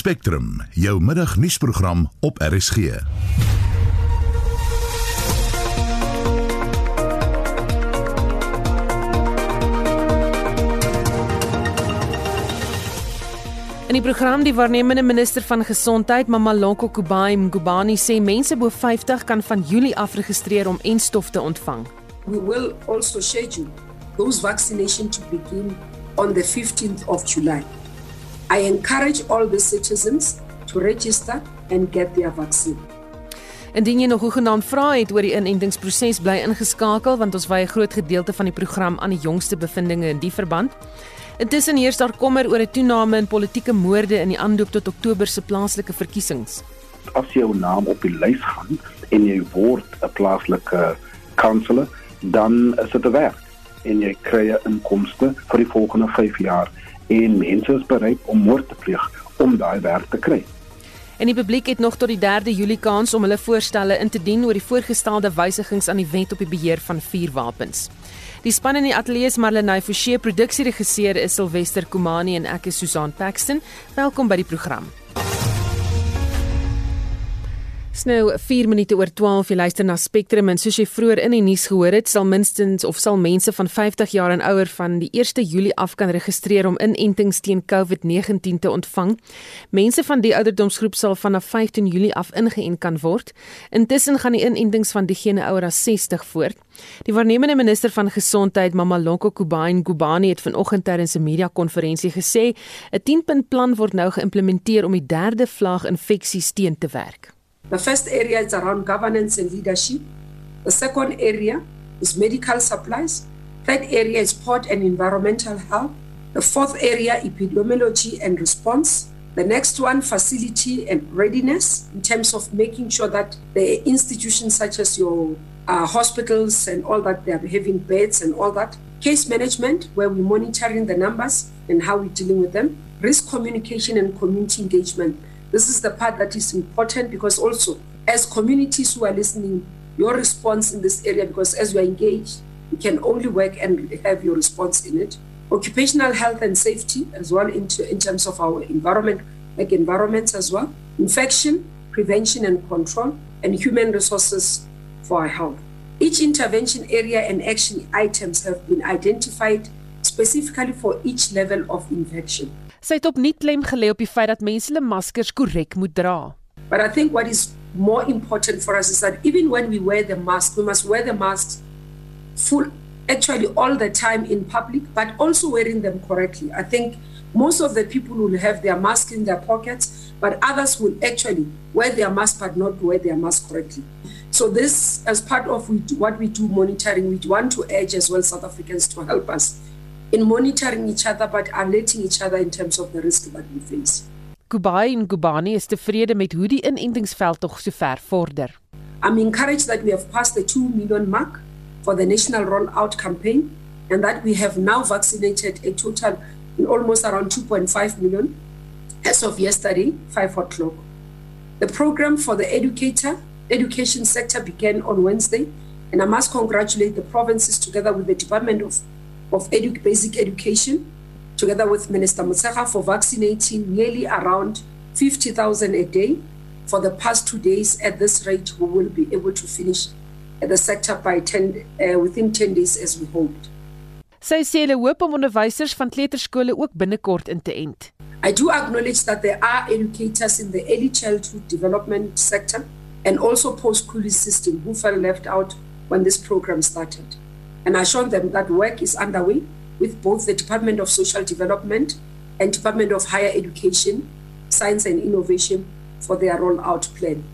Spectrum, jou middagnuusprogram op RSG. In die program die waarnemende minister van gesondheid, Mamalonko Kubai Mgubani sê mense bo 50 kan van Julie af registreer om enstof te ontvang. We will also schedule those vaccination to begin on the 15th of July. I encourage all the citizens to register and get their vaccine. Indien jy nog hoegenaamd vra het oor die inentingsproses, bly ingeskakel want ons wy 'n groot gedeelte van die program aan die jongste bevindinge in die verband. Intussen heers daar kommer oor 'n toename in politieke moorde in die aanloop tot Oktober se plaaslike verkiesings. As jou naam op die lys gaan en jy word 'n plaaslike kanselor, dan is dit 'n werk en jy kry 'n inkomste vir die volgende 5 jaar en mense is bereid om moord te pleeg om daai werk te kry. En die publiek het nog tot die 3de Julie kans om hulle voorstelle in te dien oor die voorgestelde wysigings aan die wet op die beheer van vuurwapens. Die span in die ateljee is Marlenae Forsie, produksieregisseur is Silwester Komani en ek is Susan Paxton. Welkom by die program. Snou 4 minute oor 12 jy luister na Spectrum en soos jy vroeër in die nuus gehoor het sal minstens of sal mense van 50 jaar en ouer van die 1 Julie af kan registreer om inentings teen COVID-19 te ontvang. Mense van die ouderdomsgroep sal vanaf 15 Julie af ingeënt kan word. Intussen gaan die inentings van diegene ouer as 60 voort. Die waarnemende minister van gesondheid Mamalonko Kubain Gubani het vanoggend tydens 'n media-konferensie gesê 'n 10-punt plan word nou geïmplementeer om die derde vlaag infeksies teen te werk. The first area is around governance and leadership. The second area is medical supplies. Third area is port and environmental health. The fourth area, epidemiology and response. The next one, facility and readiness in terms of making sure that the institutions such as your uh, hospitals and all that, they are having beds and all that. Case management, where we're monitoring the numbers and how we're dealing with them. Risk communication and community engagement. This is the part that is important because also, as communities who are listening, your response in this area, because as you are engaged, you can only work and have your response in it. Occupational health and safety, as well, in, in terms of our environment, like environments as well. Infection, prevention and control, and human resources for our health. Each intervention area and action items have been identified specifically for each level of infection. Sy het opnuut klem gelê op die feit dat mense hulle maskers korrek moet dra. But I think what is more important for us is that even when we wear the mask, we must wear the masks full actually all the time in public, but also wearing them correctly. I think most of the people will have their mask in their pockets, but others will actually wear their mask but not wear their mask correctly. So this, as part of what we do monitoring, we want to urge as well South Africans to help us in monitoring each other but alerting each other in terms of the risk that we face. Kubai en Kubani is tevrede met hoe die inentingsveld tog sover vorder. I'm encouraged that we have passed the 2 million mark for the national rollout campaign and that we have now vaccinated a total in almost around 2.5 million as of yesterday, 5 o'clock. The program for the educator, education sector began on Wednesday, and I must congratulate the provinces together with the Department of, of Edu Basic Education, together with Minister Mutsaha for vaccinating nearly around 50,000 a day. For the past two days, at this rate, we will be able to finish the sector by 10, uh, within 10 days as we hoped. Sy sê hulle hoop om onderwysers van kleuterskole ook binnekort in te ent. I do acknowledge that there are educators in the early childhood development sector and also post-school system who felt left out when this program started. And I showed them that work is underway with both the Department of Social Development and Department of Higher Education, Science and Innovation for their rollout plan.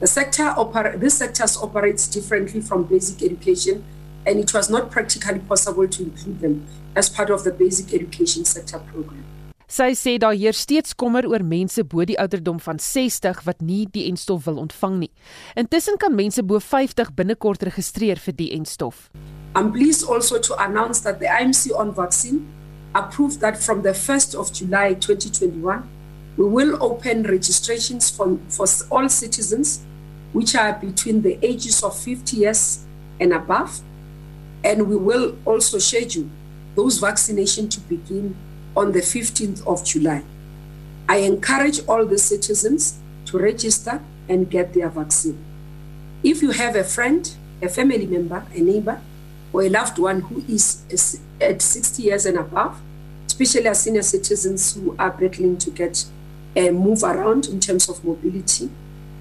The sector oper- this sector operates differently from basic education and it was not practically possible to include them as part of the basic education sector program. Sy sê daar heers steeds kommer oor mense bo die ouderdom van 60 wat nie die enstof wil ontvang nie. Intussen kan mense bo 50 binnekort registreer vir die enstof. I'm pleased also to announce that the IMC on vaccine approved that from the 1st of July 2021 we will open registrations for, for all citizens which are between the ages of 50 years and above and we will also schedule those vaccination to begin on the 15th of July. I encourage all the citizens to register and get their vaccine. If you have a friend, a family member, a neighbor, or a loved one who is at 60 years and above, especially as senior citizens who are battling to get a move around in terms of mobility,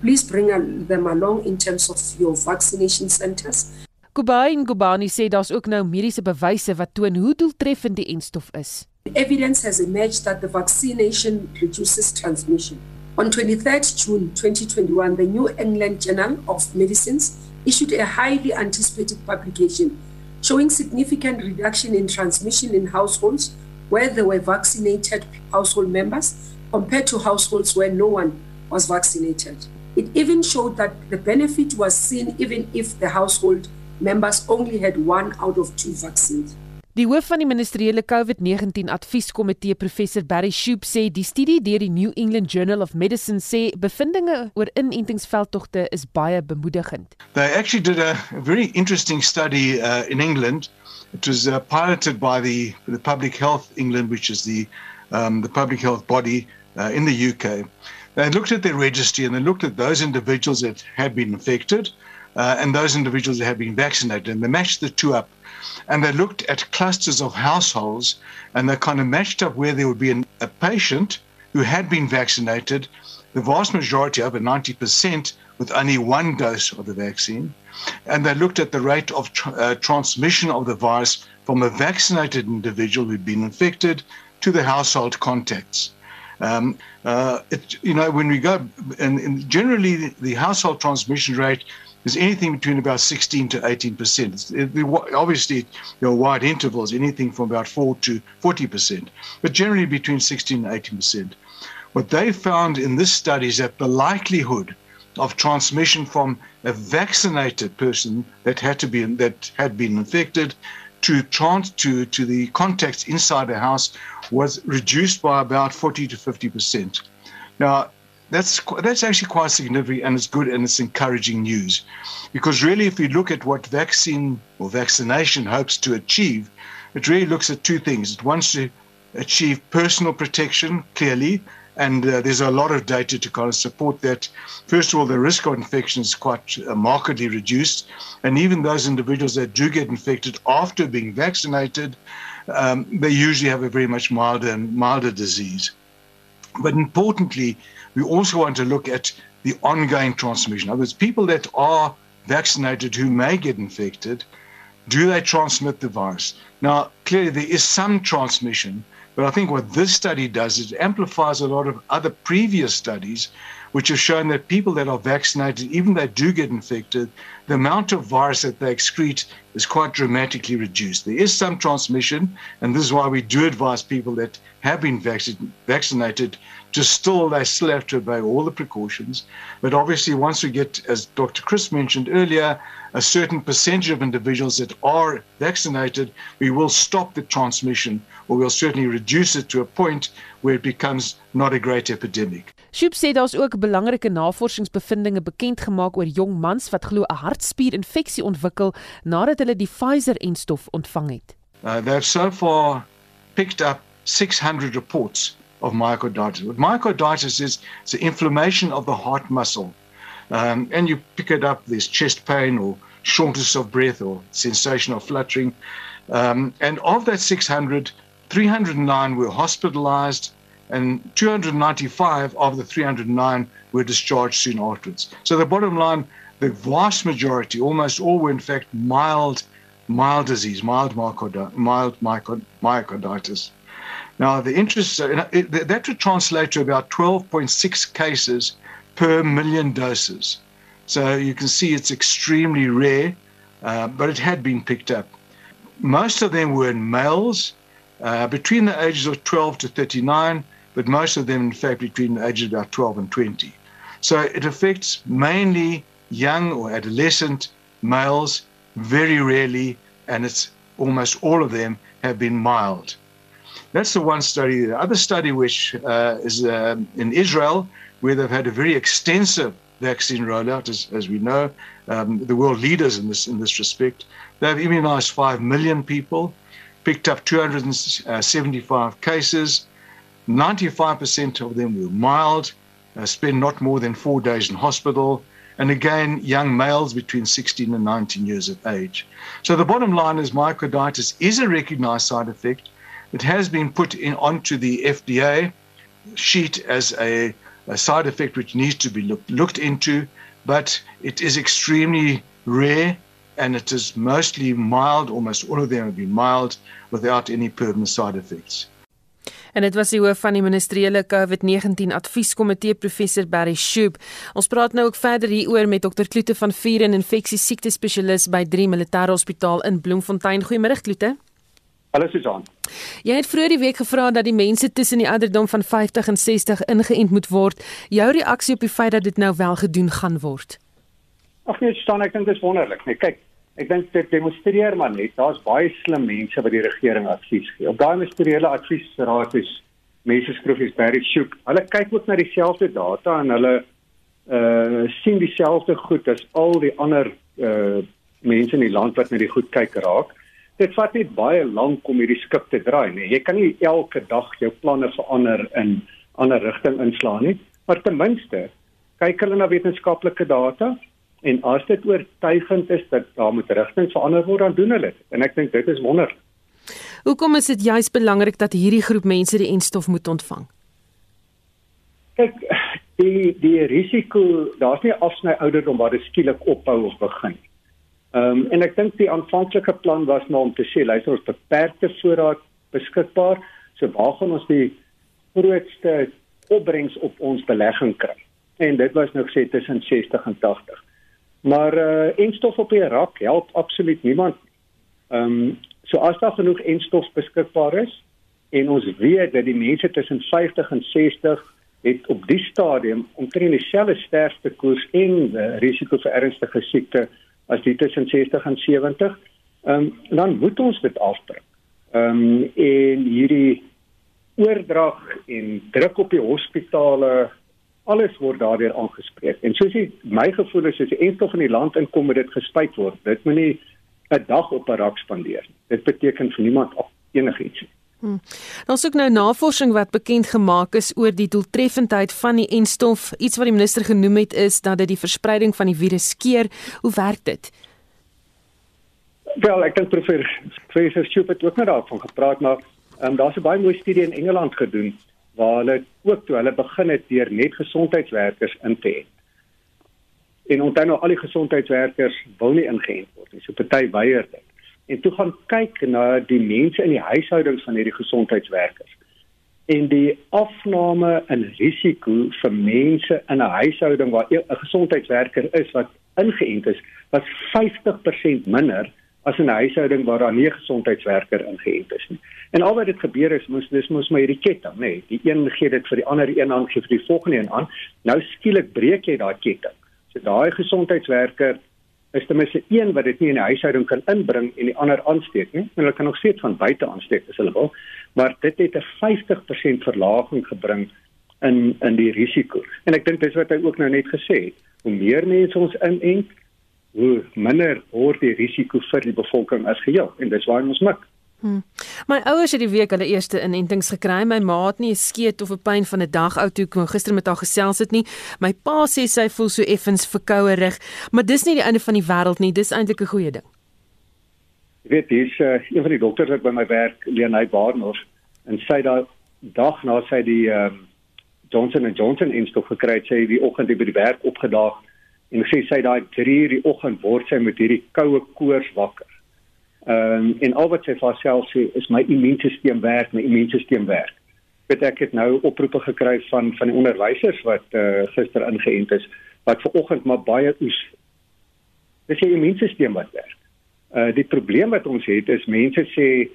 please bring them along in terms of your vaccination centers. Kubai en Gubani sê daar's ook nou mediese bewyse wat toon hoe doeltreffend die enstof is. Evidence has emerged that the vaccination reduces transmission. On 23rd June 2021, the New England Journal of Medicines issued a highly anticipated publication showing significant reduction in transmission in households where there were vaccinated household members compared to households where no one was vaccinated. It even showed that the benefit was seen even if the household members only had one out of two vaccines. Die hoof van die ministeriële COVID-19 advieskomitee professor Barry Shoop sê die studie deur die New England Journal of Medicine sê bevindinge oor inentingsveldtogte is baie bemoedigend. They actually did a very interesting study uh, in England. It was uh, piloted by the the Public Health England which is the um, the public health body uh, in the UK. They looked at their registry and they looked at those individuals that had been infected uh, and those individuals that had been vaccinated and they matched the two up and they looked at clusters of households and they kind of matched up where there would be an, a patient who had been vaccinated, the vast majority, over 90%, with only one dose of the vaccine. And they looked at the rate of tr- uh, transmission of the virus from a vaccinated individual who'd been infected to the household contacts. Um, uh, it, you know, when we go, and, and generally the, the household transmission rate is anything between about 16 to 18 percent. Obviously, there are wide intervals, anything from about 4 to 40 percent, but generally between 16 and 18 percent. What they found in this study is that the likelihood of transmission from a vaccinated person that had to be that had been infected to trans to to the contacts inside the house was reduced by about 40 to 50 percent. Now, that's that's actually quite significant and it's good and it's encouraging news. Because really if you look at what vaccine or vaccination hopes to achieve it really looks at two things. It wants to achieve personal protection clearly and uh, there's a lot of data to kind of support that. First of all the risk of infection is quite uh, markedly reduced and even those individuals that do get infected after being vaccinated um, they usually have a very much milder and milder disease. But importantly we also want to look at the ongoing transmission. In other words, people that are vaccinated who may get infected, do they transmit the virus? Now, clearly, there is some transmission, but I think what this study does is it amplifies a lot of other previous studies which have shown that people that are vaccinated, even they do get infected, the amount of virus that they excrete is quite dramatically reduced. There is some transmission, and this is why we do advise people that have been vac- vaccinated to still they still have to obey all the precautions. But obviously, once we get, as Dr. Chris mentioned earlier, a certain percentage of individuals that are vaccinated, we will stop the transmission, or we'll certainly reduce it to a point where it becomes not a great epidemic. Shoop sê daar's ook belangrike navorsingsbevindinge bekend gemaak oor jong mans wat glo 'n hartspierinfeksie ontwikkel nadat hulle die Pfizer-enstof ontvang het. Uh, they've so far picked up 600 reports of myocarditis. What myocarditis is, it's the inflammation of the heart muscle. Um, and you pick it up, there's chest pain or shortness of breath or sensation of fluttering. Um, and of that 600, 309 were hospitalized and 295 of the 309 were discharged soon afterwards. So the bottom line, the vast majority, almost all were in fact mild, mild disease, mild myocarditis. Mild myocarditis. Now, the interest uh, that would translate to about 12.6 cases per million doses. So you can see it's extremely rare, uh, but it had been picked up. Most of them were in males uh, between the ages of 12 to 39, but most of them, in fact, between the ages of about 12 and 20. So it affects mainly young or adolescent males very rarely, and it's almost all of them have been mild. That's the one study. The other study, which uh, is uh, in Israel, where they've had a very extensive vaccine rollout, as, as we know, um, the world leaders in this in this respect. They've immunized five million people, picked up 275 cases. 95% of them were mild, uh, spent not more than four days in hospital, and again, young males between 16 and 19 years of age. So the bottom line is myocarditis is a recognized side effect. It has been put in onto the FDA sheet as a, a side effect which needs to be look, looked into, but it is extremely rare and it is mostly mild. Almost all of them have been mild without any permanent side effects. En dit was die hoof van die ministeriële COVID-19 advieskomitee professor Barry Shoop. Ons praat nou ook verder hieroor met dokter Kloete van Vuur en infeksie siekte spesialis by 3 Militaire Hospitaal in Bloemfontein. Goeiemôre Kloete. Hallo Susan. Jy het vroeër die week gevra dat die mense tussen die ouderdom van 50 en 60 ingeënt moet word. Jou reaksie op die feit dat dit nou wel gedoen gaan word? Ag nee, staan ek dink dit is wonderlik. Nee, kyk, ek dink dit demonstreer maar net daar's baie slim mense wat die regering advies gee. Op daai ministeriële adviesraad is mense skrofies Barry Shook. Hulle kyk ook na dieselfde data en hulle uh sien dieselfde goed as al die ander uh mense in die land wat na die goed kyk raak dit vat net baie lank om hierdie skip te draai, nee. Jy kan nie elke dag jou planne verander in 'n ander rigting inslaan nie, maar ten minste kyk hulle na wetenskaplike data en as dit oortuigend is dat daar moet rigting verander word, dan doen hulle dit. En ek dink dit is wonderlik. Hoekom is dit juist belangrik dat hierdie groep mense die enstof moet ontvang? Kyk, die die risiko, daar's nie afsny ouderdom waar dit skielik ophou of begin nie. Ehm um, en ek dink die aanvanklike plan was maar om te sê luister ons beperkte voorraad beskikbaar, so waar gaan ons die grootste opbrengs op ons belegging kry? En dit was nou gesê tussen 60 en 80. Maar uh enstof op die rak help absoluut niemand. Ehm um, so as daar genoeg enstof beskikbaar is en ons weet dat die mense tussen 50 en 60 het op die stadium omtrent dieselfde sterfte koers en uh, risiko vir ernstige siekte as die tussen 60 en 70, ehm um, dan moet ons dit afdruk. Ehm um, en hierdie oordrag en druk op die hospitale alles word daardeur aangespreek. En soos jy my gevoel is as die enstof in die land inkom met dit gespuit word, dit moet nie 'n dag op 'n rak spandeer nie. Dit beteken vir niemand enigiets nie. Hmm. Ons soek nou navorsing wat bekend gemaak is oor die doeltreffendheid van die enstof. Iets wat die minister genoem het is dat dit die verspreiding van die virus keer. Hoe werk dit? Wel, ek dink professor Fraser Stupid ook net daarvan gepraat maar um, daar's 'n baie mooi studie in Engeland gedoen waar hulle ook toe hulle begin het deur net gesondheidswerkers in te hê. En onthou nou al die gesondheidswerkers wil nie ingeënt word nie. So party weier dit en toe gaan kyk na die mense in die huishoudings van hierdie gesondheidswerkers en die afname in risiko vir mense in 'n huishouding waar 'n gesondheidswerker is wat ingeënt is was 50% minder as in 'n huishouding waar daar nie 'n gesondheidswerker ingeënt is nie. En al wat dit gebeur is moes dis moes my hierdie ketting, nê, nee, die een gee dit vir die ander een aan gee vir die volgende een aan. Nou skielik breek jy daai ketting. So daai gesondheidswerker is ten minste een wat dit nie in die huishouding kan inbring en die ander aansteek nie. En hulle kan nog steeds van buite aansteek as hulle wil, maar dit het 'n 50% verlaging gebring in in die risiko. En ek dink dis wat hy ook nou net gesê het. Hoe meer mense ons inent, hoe minder word die risiko vir die bevolking as geheel en dis waar ons mik. Hmm. My ouers het die week hulle eerste inentings gekry. My ma het nie 'n skeet of 'n pyn van 'n dag oud toe kon gister met haar gesels het nie. My pa sê sy voel so effens verkouerig, maar dis nie die einde van die wêreld nie. Dis eintlik 'n goeie ding. Jy weet, dis uh, een van die dokters wat by my werk, Leonay Barnard, en sy daai dag na sy die um, Johnson & Johnson instof gekry het, sy die oggend by die werk opgedaag en sê sy daai 3:00 die oggend word sy met hierdie koue koors wakker. Ehm um, en al wat sy vir haarself sê is my immuunstelsel werk, my immuunstelsel werk. Weet ek het nou oproepe gekry van van die onderwysers wat eh uh, gister ingeënt is wat ver oggend maar baie oes. Dis jy immuunstelsel wat werk. Eh uh, die probleem wat ons het is mense sê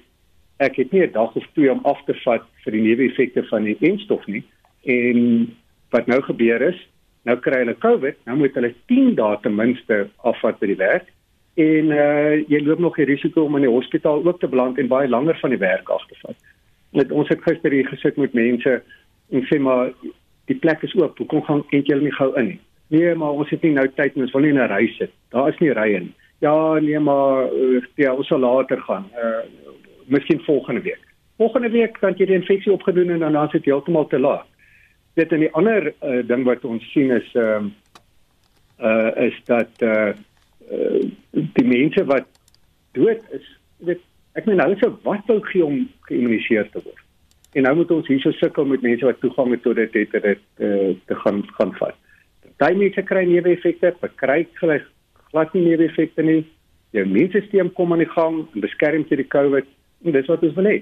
ek het nie 'n dag of twee om af te vat vir die neeweffekte van die enstof nie en wat nou gebeur is, nou kry hulle COVID, nou moet hulle 10 dae ten minste afvat by die werk en uh jy loop nog die risiko om in die hospitaal ook te beland en baie langer van die werk af te vat. Net ons het gister hier gesit met mense en sê maar die plek is oop, hoekom gaan eintlik julle nie gou in nie? Nee, maar ons het nie nou tyd nie, ons wil nie in 'n ry sit. Daar is nie rye nie. Ja, nee, maar uh, ja, ons sal later gaan. Uh miskien volgende week. volgende week kan jy die infeksie opgedoen en dan is dit heeltemal te laat. Dit en die ander uh, ding wat ons sien is ehm uh, uh is dat uh, uh die mense wat dood is, weet ek meen hulle sou wat wou gee om geïmmuniseer te word. En nou moet ons hierso sukkel met mense wat toegang het tot dit het dit uh, te gaan gaan vat. Daai mense kry neeweffekte, kry glad glad nie neeweffekte nie. Jou immuunstelsel kom aan die gang en beskerm teen die COVID en dis wat ons wil hê.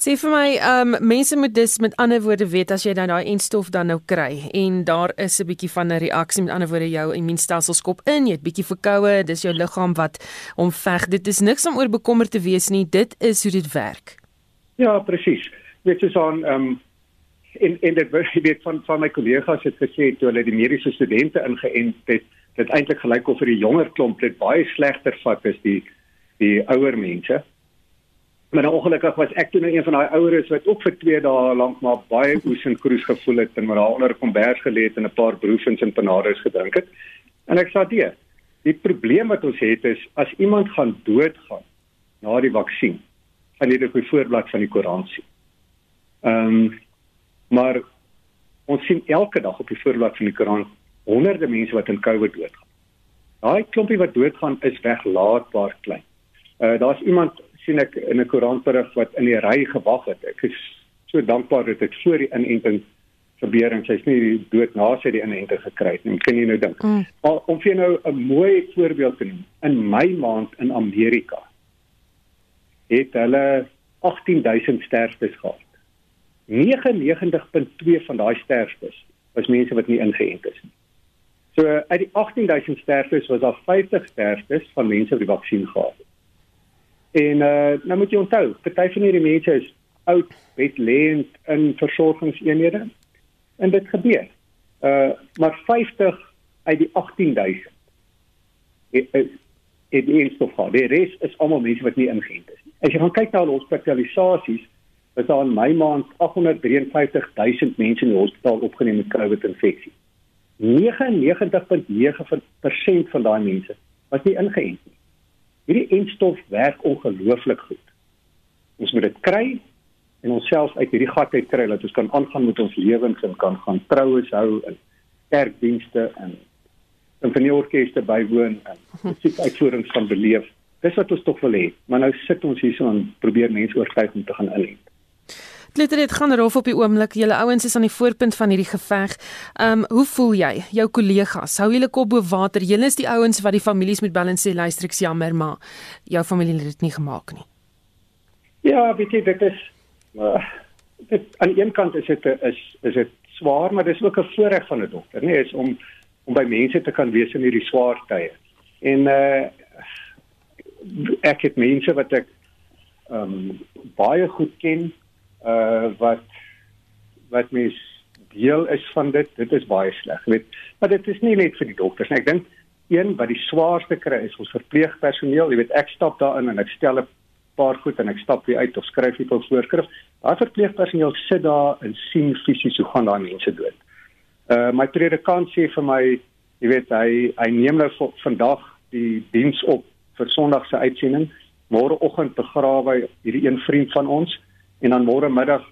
Sê vir my, ehm um, mense moet dus met ander woorde weet as jy dan daai enstof dan nou kry en daar is 'n bietjie van 'n reaksie met ander woorde jou immuunstelsel skop in, jy het bietjie verkoue, dis jou liggaam wat hom veg. Dit is niks om oor bekommerd te wees nie. Dit is hoe dit werk. Ja, presies. Dit is aan ehm um, en en dit weet van van my kollegas het gesê toe hulle die mediese studente ingeënt het, dit eintlik gelyk of vir die jonger klomp dit baie slegter vat as die die ouer mense. Maar nou ongelukkig was ek toe nou een van daai oueres wat ook vir 2 dae lank maar baie oes en kruis gevoel het en maar daar onder 'n kombers gelê het en 'n paar broefens en panades gedrink het. En ek sê dit, die probleem wat ons het is as iemand gaan doodgaan na die vaksin, gaan jy dit op die voorblad van die koerant sien. Ehm um, maar ons sien elke dag op die voorblad van die koerant honderde mense wat in COVID doodgaan. Daai klompie wat doodgaan is weglaatbaar klein. Uh daar's iemand sien ek in 'n koerantberig wat in die ry gewag het. Ek is so dankbaar dat dit voor die inenting gebeur en sy's nie dood na sy die inenting gekry het nie. Kan jy nou dink? Mm. Al, om vir nou 'n mooi voorbeeld te noem, in my maand in Amerika het hulle 18000 sterftes gehad. 99.2 van daai sterftes was mense wat nie ingeënt is nie. So uit die 18000 sterftes was daar 50 sterftes van mense wat die vaksin gehad het. En uh nou moet jy onthou, party van hierdie mense is oud, bedlêend in versorgingseenhede. En dit gebeur. Uh maar 50 uit die 18000 het het eens tot gehad. Die res is almal mense wat nie ingeënt is nie. As jy gaan kyk na hospitalisasies, is daar in my maand 853000 mense in die hospitaal opgeneem met COVID-infeksie. 99.9% van daai mense was nie ingeënt nie. Hierdie enstof werk ongelooflik goed. Ons moet dit kry en onsself uit hierdie gat uit kry dat ons kan aangaan met ons lewens en kan gaan troues hou en kerkdienste en sinfonieorkeste bywoon en musiekuitvoerings van beleef. Dis wat ons tog wil hê. Maar nou sit ons hier so en probeer mense oortuig om te gaan inent. Dit het gaan rof op die oomblik. Julle ouens is aan die voorpunt van hierdie geveg. Ehm um, hoe voel jy? Jou kollegas, hou julle kop bo water. Julle is die ouens wat die families moet en sê luister ek jammer, maar jou familie het dit nie gemaak nie. Ja, weet jy dit is uh, dit aan een kant is dit is is dit swaar, maar dis ook 'n voorreg van 'n dokter, nee, is om om by mense te kan wees in hierdie swaar tye. En uh ek het mense wat ek ehm um, baie goed ken uh wat wat mens deel is van dit dit is baie sleg weet. Maar dit is nie net vir die dokters nie. Ek dink een wat die swaarste kry is ons verpleegpersoneel. Jy weet ek stap daarin en ek stel 'n paar goed en ek stap weer uit of skryf net 'n voorskrif. Daai verpleegpersoneel sit daar en sien fisies hoe gaan daai mense dood. Uh my predikant sê vir my jy weet hy hy neem nou vandag die diens op vir sonderdag se uitsending. Môreoggend begrawe hierdie een vriend van ons en dan môre middag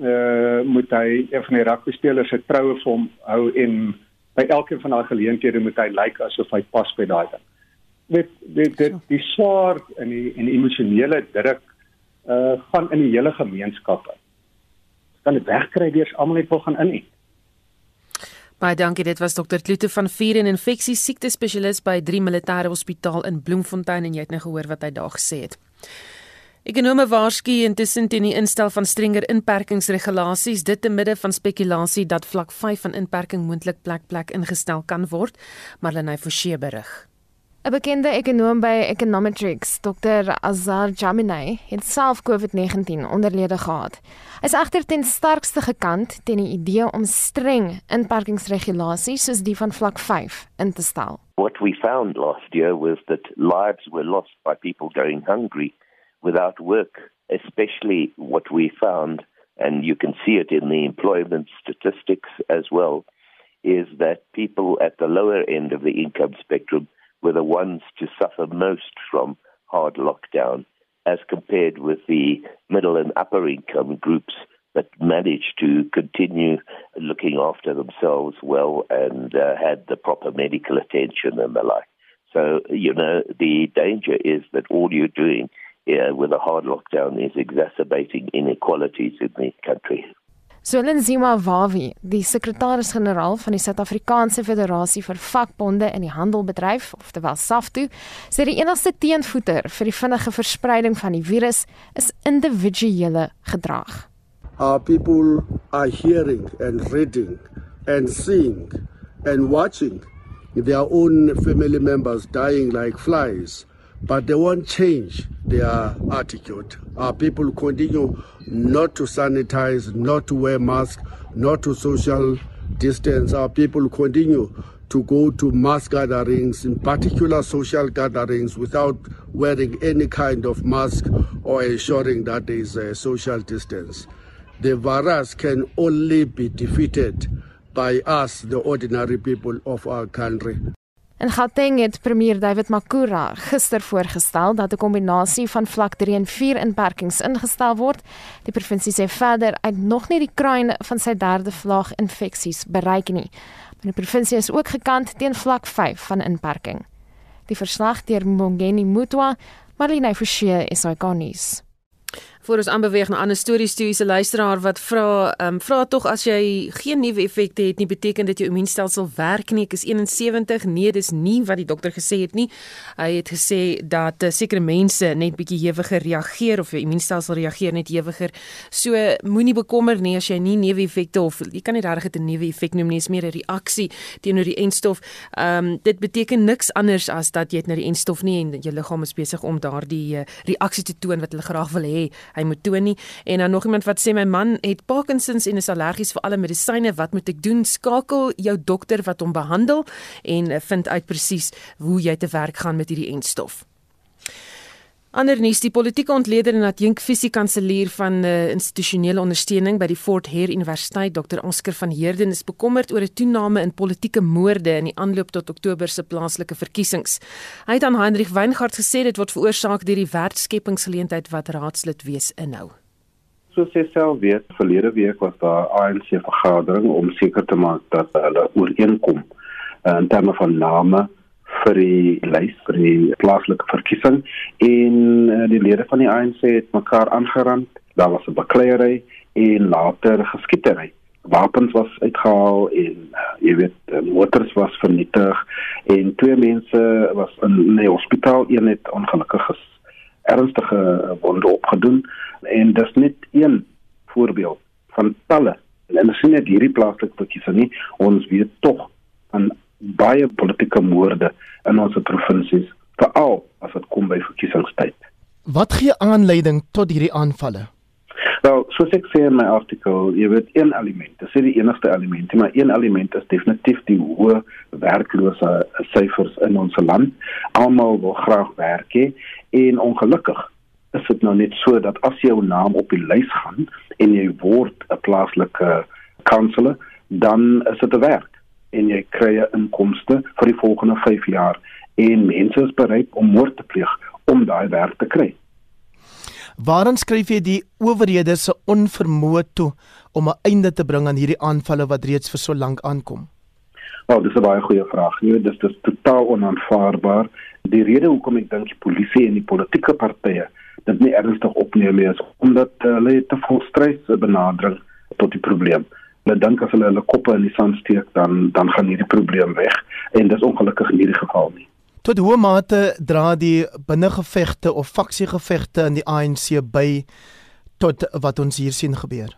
uh moet hy een van die rugby spelers se troue vir hom hou en by elkeen van daai geleenthede moet hy lyk like asof hy pas by daai ding. Met dit dit die swaar en die en die emosionele druk uh gaan in die hele gemeenskap. Kan dit wegkry deur almal net wil gaan in. Baie dankie. Dit was dokter Klute van Vier en Infeksie Siekte Spesialis by 3 Militêre Hospitaal in Bloemfontein en jy het nou gehoor wat hy daar gesê het. Ekonome waarsku intussen teen die instel van strenger inperkingsregulasies dit te midde van spekulasie dat vlak 5 van inperking moontlik plek plek ingestel kan word, Marlenae Forsie berig. 'n Bekende ekonom by Econometrics, Dr. Azar Jamini, het self COVID-19 onderlede gehad. Hy is egter ten sterkste gekant teen die idee om streng inperkingsregulasies soos die van vlak 5 in te stel. What we found last year was that lives were lost by people going hungry without work, especially what we found, and you can see it in the employment statistics as well, is that people at the lower end of the income spectrum were the ones to suffer most from hard lockdown as compared with the middle and upper income groups that managed to continue looking after themselves well and uh, had the proper medical attention and the like. So, you know, the danger is that all you're doing uh, with a hard lockdown is exacerbating inequalities in the country. So Lenzima Wawi, die sekretaris-generaal van die Suid-Afrikaanse Federasie vir Vakbonde in die Handelbedryf, oftewel SAFTU, sê die enigste teenvoeter vir die vinnige verspreiding van die virus is individuele gedrag. Our people are hearing and reading and seeing and watching their own family members dying like flies but they won't change their attitude. Our people continue not to sanitize, not to wear masks, not to social distance. Our people continue to go to mass gatherings, in particular social gatherings, without wearing any kind of mask or ensuring that there is a social distance. The virus can only be defeated by us, the ordinary people of our country. In Gauteng het premier David Makura gister voorgestel dat 'n kombinasie van vlak 3 en 4 inperkings ingestel word. Die provinsie sê verder uit nog nie die kruin van sy derde vlaag infeksies bereik nie. Maar die provinsie is ook gekant teen vlak 5 van inperking. Die verslag deur Mongeni Mutwa, Marlene Forsie, SAK nuus. Voor ons aanbeweeg na ander stories is 'n luisteraar wat vra, ehm um, vra tog as jy geen nuwe effekte het nie, beteken dit jou immuunstelsel werk nie. Ek is 71. Nee, dis nie wat die dokter gesê het nie. Hy het gesê dat uh, sekere mense net bietjie hewiger reageer of jou immuunstelsel reageer net hewiger. So moenie bekommer nie as jy nie nuwe effekte of jy kan nie regtig 'n nuwe effek noem nie, is meer 'n reaksie teenoor die enstof. Ehm um, dit beteken niks anders as dat jy het nou die enstof nie en jou liggaam is besig om daardie uh, reaksie te toon wat hulle graag wil hê hy moet toon nie. En dan nog iemand wat sê my man het Parkinsons en is allergies vir alle medisyne, wat moet ek doen? Skakel jou dokter wat hom behandel en eh, vind uit presies hoe jy te werk gaan met hierdie enstof. Ander nuus, die politieke ontleder en adjunk fisiekanselier van uh, institusionele ondersteuning by die Fort Hare Universiteit, Dr. Oscar van Heerden, is bekommerd oor 'n toename in politieke moorde in die aanloop tot Oktober se plaaslike verkiesings. Hy het aan Hendrik Weingart gesê dit word veroorsaak deur die werkskepingsgeleentheid wat raadslid wees inhou. Soos jy self weet, verlede week was daar ANC vergadering om seker te maak dat hulle ooreenkom uh, in terme van name vir die lys vir die plaaslike verkiesing en uh, die lede van die ANC het mekaar aangerand. Daar was 'n bakleierery en later geskietery. Wapens was uitgehaal en uh, jy weet uh, motors was vernietig en twee mense was in 'n hospitaal een het ongelukkig ernstige wonde opgedoen en dis net een voorbeeld van talle en ons sien net hierdie plaaslike verkiesing nie ons weet tog van baie politieke moorde in ons provinsies, veral as dit kom by verkiesingstyd. Wat gee aanleiding tot hierdie aanvalle? Wel, soos ek sê in my artikel, jy weet een element, dit is die enigste element, maar een element is definitief die hoë werklose syfers in ons land. Almal wil graag werk hê en ongelukkig is dit nou net so dat as jou naam op die lys gaan en jy word 'n plaaslike kanselor, dan is dit 'n werk en jy kry 'n inkomste vir die volgende 5 jaar en mense is bereid om moord te pleeg om daai werk te kry. Waarom skryf jy die owerhede se onvermoë toe om 'n einde te bring aan hierdie aanvalle wat reeds vir so lank aankom? Wel, dis 'n baie goeie vraag. Jy weet, dis dis totaal onaanvaarbaar. Die rede hoekom ek dink die polisie en die politieke partye dit nie ernstig opneem nie is omdat hulle uh, te vol stres benadering tot die probleem hulle dink as hulle hulle koppe in die sand steek dan dan gaan hierdie probleem weg en dis ongelukkig in hierdie geval nie. Tot hoe mate dra die binnengevegte of faksiegevegte in die ANC by tot wat ons hier sien gebeur?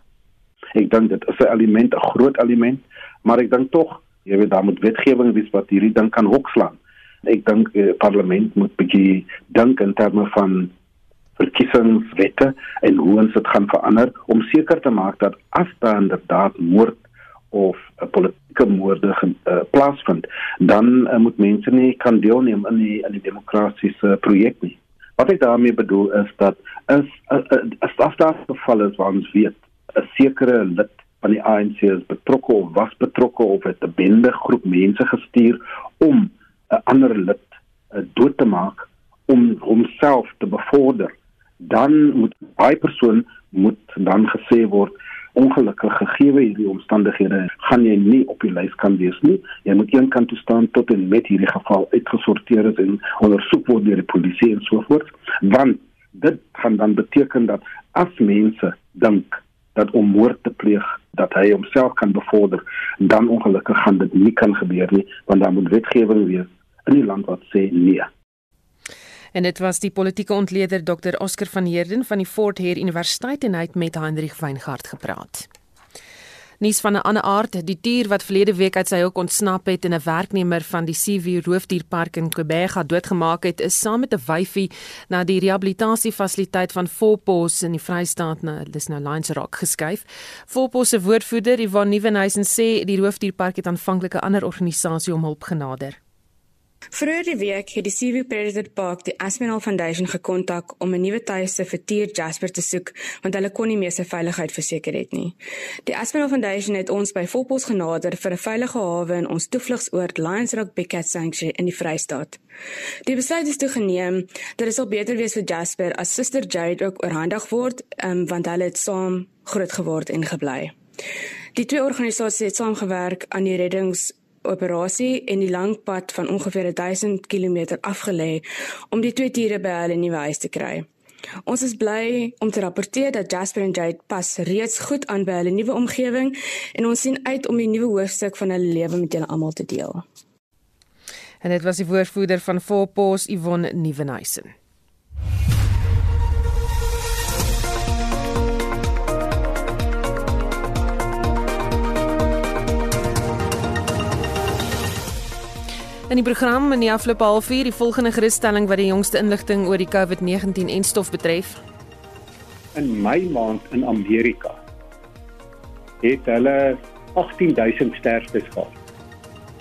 Ek dink dit is 'n element, 'n groot element, maar ek dink tog, jy weet daar moet wetgewing wees wat hierdie ding kan hokslaan. Ek dink eh, parlement moet bietjie dink in terme van verkiesingswette en hoe ons dit gaan verander om seker te maak dat as daar inderdaad moord of 'n politieke moorde uh, plaasvind, dan uh, moet mense nie kan deelneem aan die aan die demokratiese projek nie. Wat ek daarmee bedoel is dat is uh, uh, as as daar geval is waar ons weet 'n sekere lid van die ANC is betrokke of was betrokke of het 'n bende groep mense gestuur om 'n ander lid uh, dood te maak om homself te bevorder dan moet daai persoon moet dan gesê word ongelukkig gegee hierdie omstandighede gaan jy nie op die lys kan wees nie. Jy moet een kant toe staan tot en met hierdie geval uitgesorteer is en ondersoek word deur die polisie en so voort. Want dit gaan dan beteken dat as mense dink dat om moord te pleeg dat hy homself kan bevorder, dan ongelukkig gaan dit nie kan gebeur nie, want daar moet wetgewing wees in die land wat sê nee. En dit was die politieke ontleder Dr Oscar van Heerden van die Fort Hare Universiteit en hy het met Hendrik Weingart gepraat. Nuus van 'n ander aard, die dier wat verlede week uit sy hok ontsnap het en 'n werknemer van die Seaview Roofdierpark in Quebec doodgemaak het, is saam met 'n wyfie na die rehabilitasiefasiliteit van Volpos in die Vrystaat na dis nou Lions Rock geskuif. Volpos se woordvoerder, Ivan Nieuwenhuizen sê die Roofdierpark het aanvanklik 'n ander organisasie om hulp genader. Vroeger die week het die Seaview Predator Park die Aspinall Foundation gekontak om 'n nuwe tuiste vir Tier Jasper te soek want hulle kon nie meer sy veiligheid verseker het nie. Die Aspinall Foundation het ons by Volpos genader vir 'n veilige hawe in ons toevlugsoord Lions Rock Cat Sanctuary in die Vrystaat. Die besluit is toe geneem dat dit sal beter wees vir Jasper as Suster Jade ook oorhandig word um, want hulle het saam groot geword en gebly. Die twee organisasies het saamgewerk aan die reddings operasie en die lang pad van ongeveer 1000 km afgelê om die twee diere by hulle nuwe huis te kry. Ons is bly om te rapporteer dat Jasper en Jade pas reeds goed aan by hulle nuwe omgewing en ons sien uit om die nuwe hoofstuk van hulle lewe met julle almal te deel. En dit was die woordvoerder van Volpos Yvonne Nieuwenhuizen. In die program in die afgelope halfuur die volgende gerusstelling wat die jongste inligting oor die COVID-19 en stof betref. In Mei maand in Amerika het hulle 18000 sterftes gehad.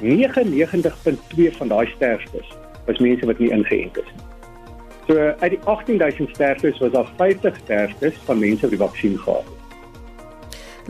99.2 van daai sterftes was mense wat nie ingeënt is nie. So uit die 18000 sterftes was daar 50 sterftes van mense wat die vaksin gehad het.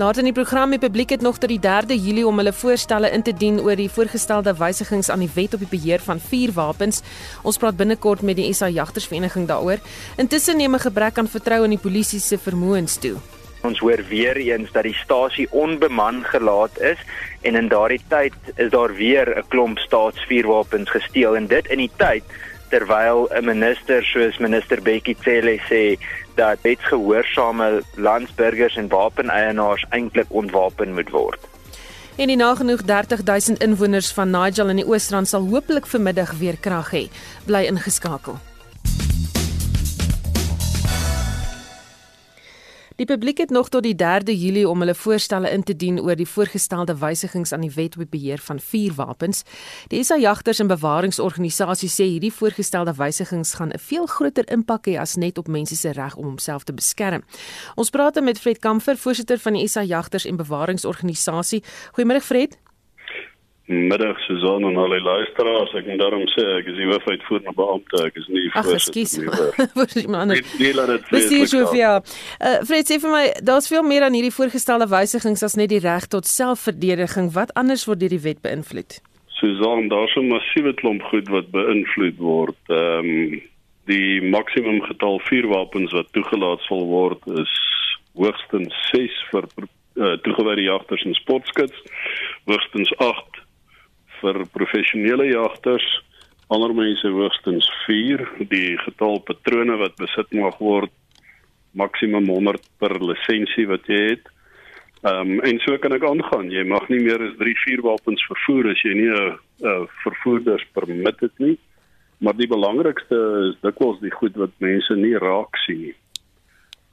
Later in die program die publiek het nog tot die 3de Julie om hulle voorstelle in te dien oor die voorgestelde wysigings aan die wet op die beheer van vuurwapens. Ons praat binnekort met die SA Jagtersvereniging daaroor. Intussen neem 'n gebrek aan vertroue in die polisie se vermoëns toe. Ons hoor weer eens dat die stasie onbeman gelaat is en in daardie tyd is daar weer 'n klomp staatsvuurwapens gesteel en dit in die tyd terwyl 'n minister soos minister Bekkie Cele sê dat wetsgehoorsame landsburgers en wapeneienaars eintlik ontwapen moet word. En die nagenoeg 30000 inwoners van Nigel in die Oosrand sal hopelik vanmiddag weer krag hê. Bly ingeskakel. Die publiek het nog tot die 3de Julie om hulle voorstelle in te dien oor die voorgestelde wysigings aan die wet op beheer van vuurwapens. Die SA Jagters en Bewaringsorganisasie sê hierdie voorgestelde wysigings gaan 'n veel groter impak hê as net op mense se reg om homself te beskerm. Ons praat met Fred Kamfer, voorsitter van die SA Jagters en Bewaringsorganisasie. Goeiemôre Fred. Middag Susan en alle luisteraars. Ek moet daarom sê ek is die hoofuitvoerende beampte. Ek is nie Ach, voorsitter nie. Ag, ekskuus. Nee, laat dit wees. Dis so ja. Uh, Fred sê vir my, daar's veel meer aan hierdie voorgestelde wysigings as net die reg tot selfverdediging. Wat anders word deur die wet beïnvloed? Susan, daar's 'n massiewe klomp goed wat beïnvloed word. Ehm um, die maksimum getal vuurwapens wat toegelaat sal word is hoogstens 6 vir uh, toegewyde jagters en sportskuts. Hoogstens 8 vir professionele jagters, ander mense hoogstens 4, die getal patrone wat besit mag word maksimum 100 per lisensie wat jy het. Ehm um, en so kan ek aangaan. Jy mag nie meer as 3 vuurwapens vervoer as jy nie 'n vervoerders permit het nie. Maar die belangrikste is dikwels die goed wat mense nie raak sien nie.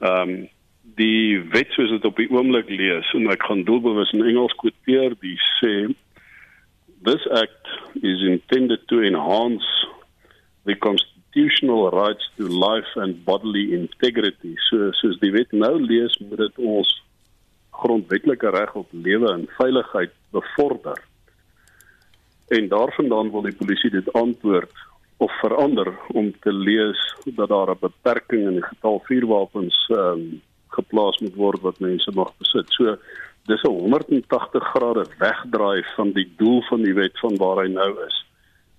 Ehm um, die wet soos dit op die oomblik lees en ek gaan doelbewus in Engels quoteer, die sê this act is intended to enhance the constitutional rights to life and bodily integrity. So soos die wet nou lees, moet dit ons grondwetlike reg op lewe en veiligheid bevorder. En daarvandaan wil die polisie dit antwoord of verander om te lees dat daar 'n beperking in die getal vuurwapens ehm um, geplaas moet word wat mense mag besit. So dis 'n 180 grade wegdraai van die doel van die wet van waar hy nou is.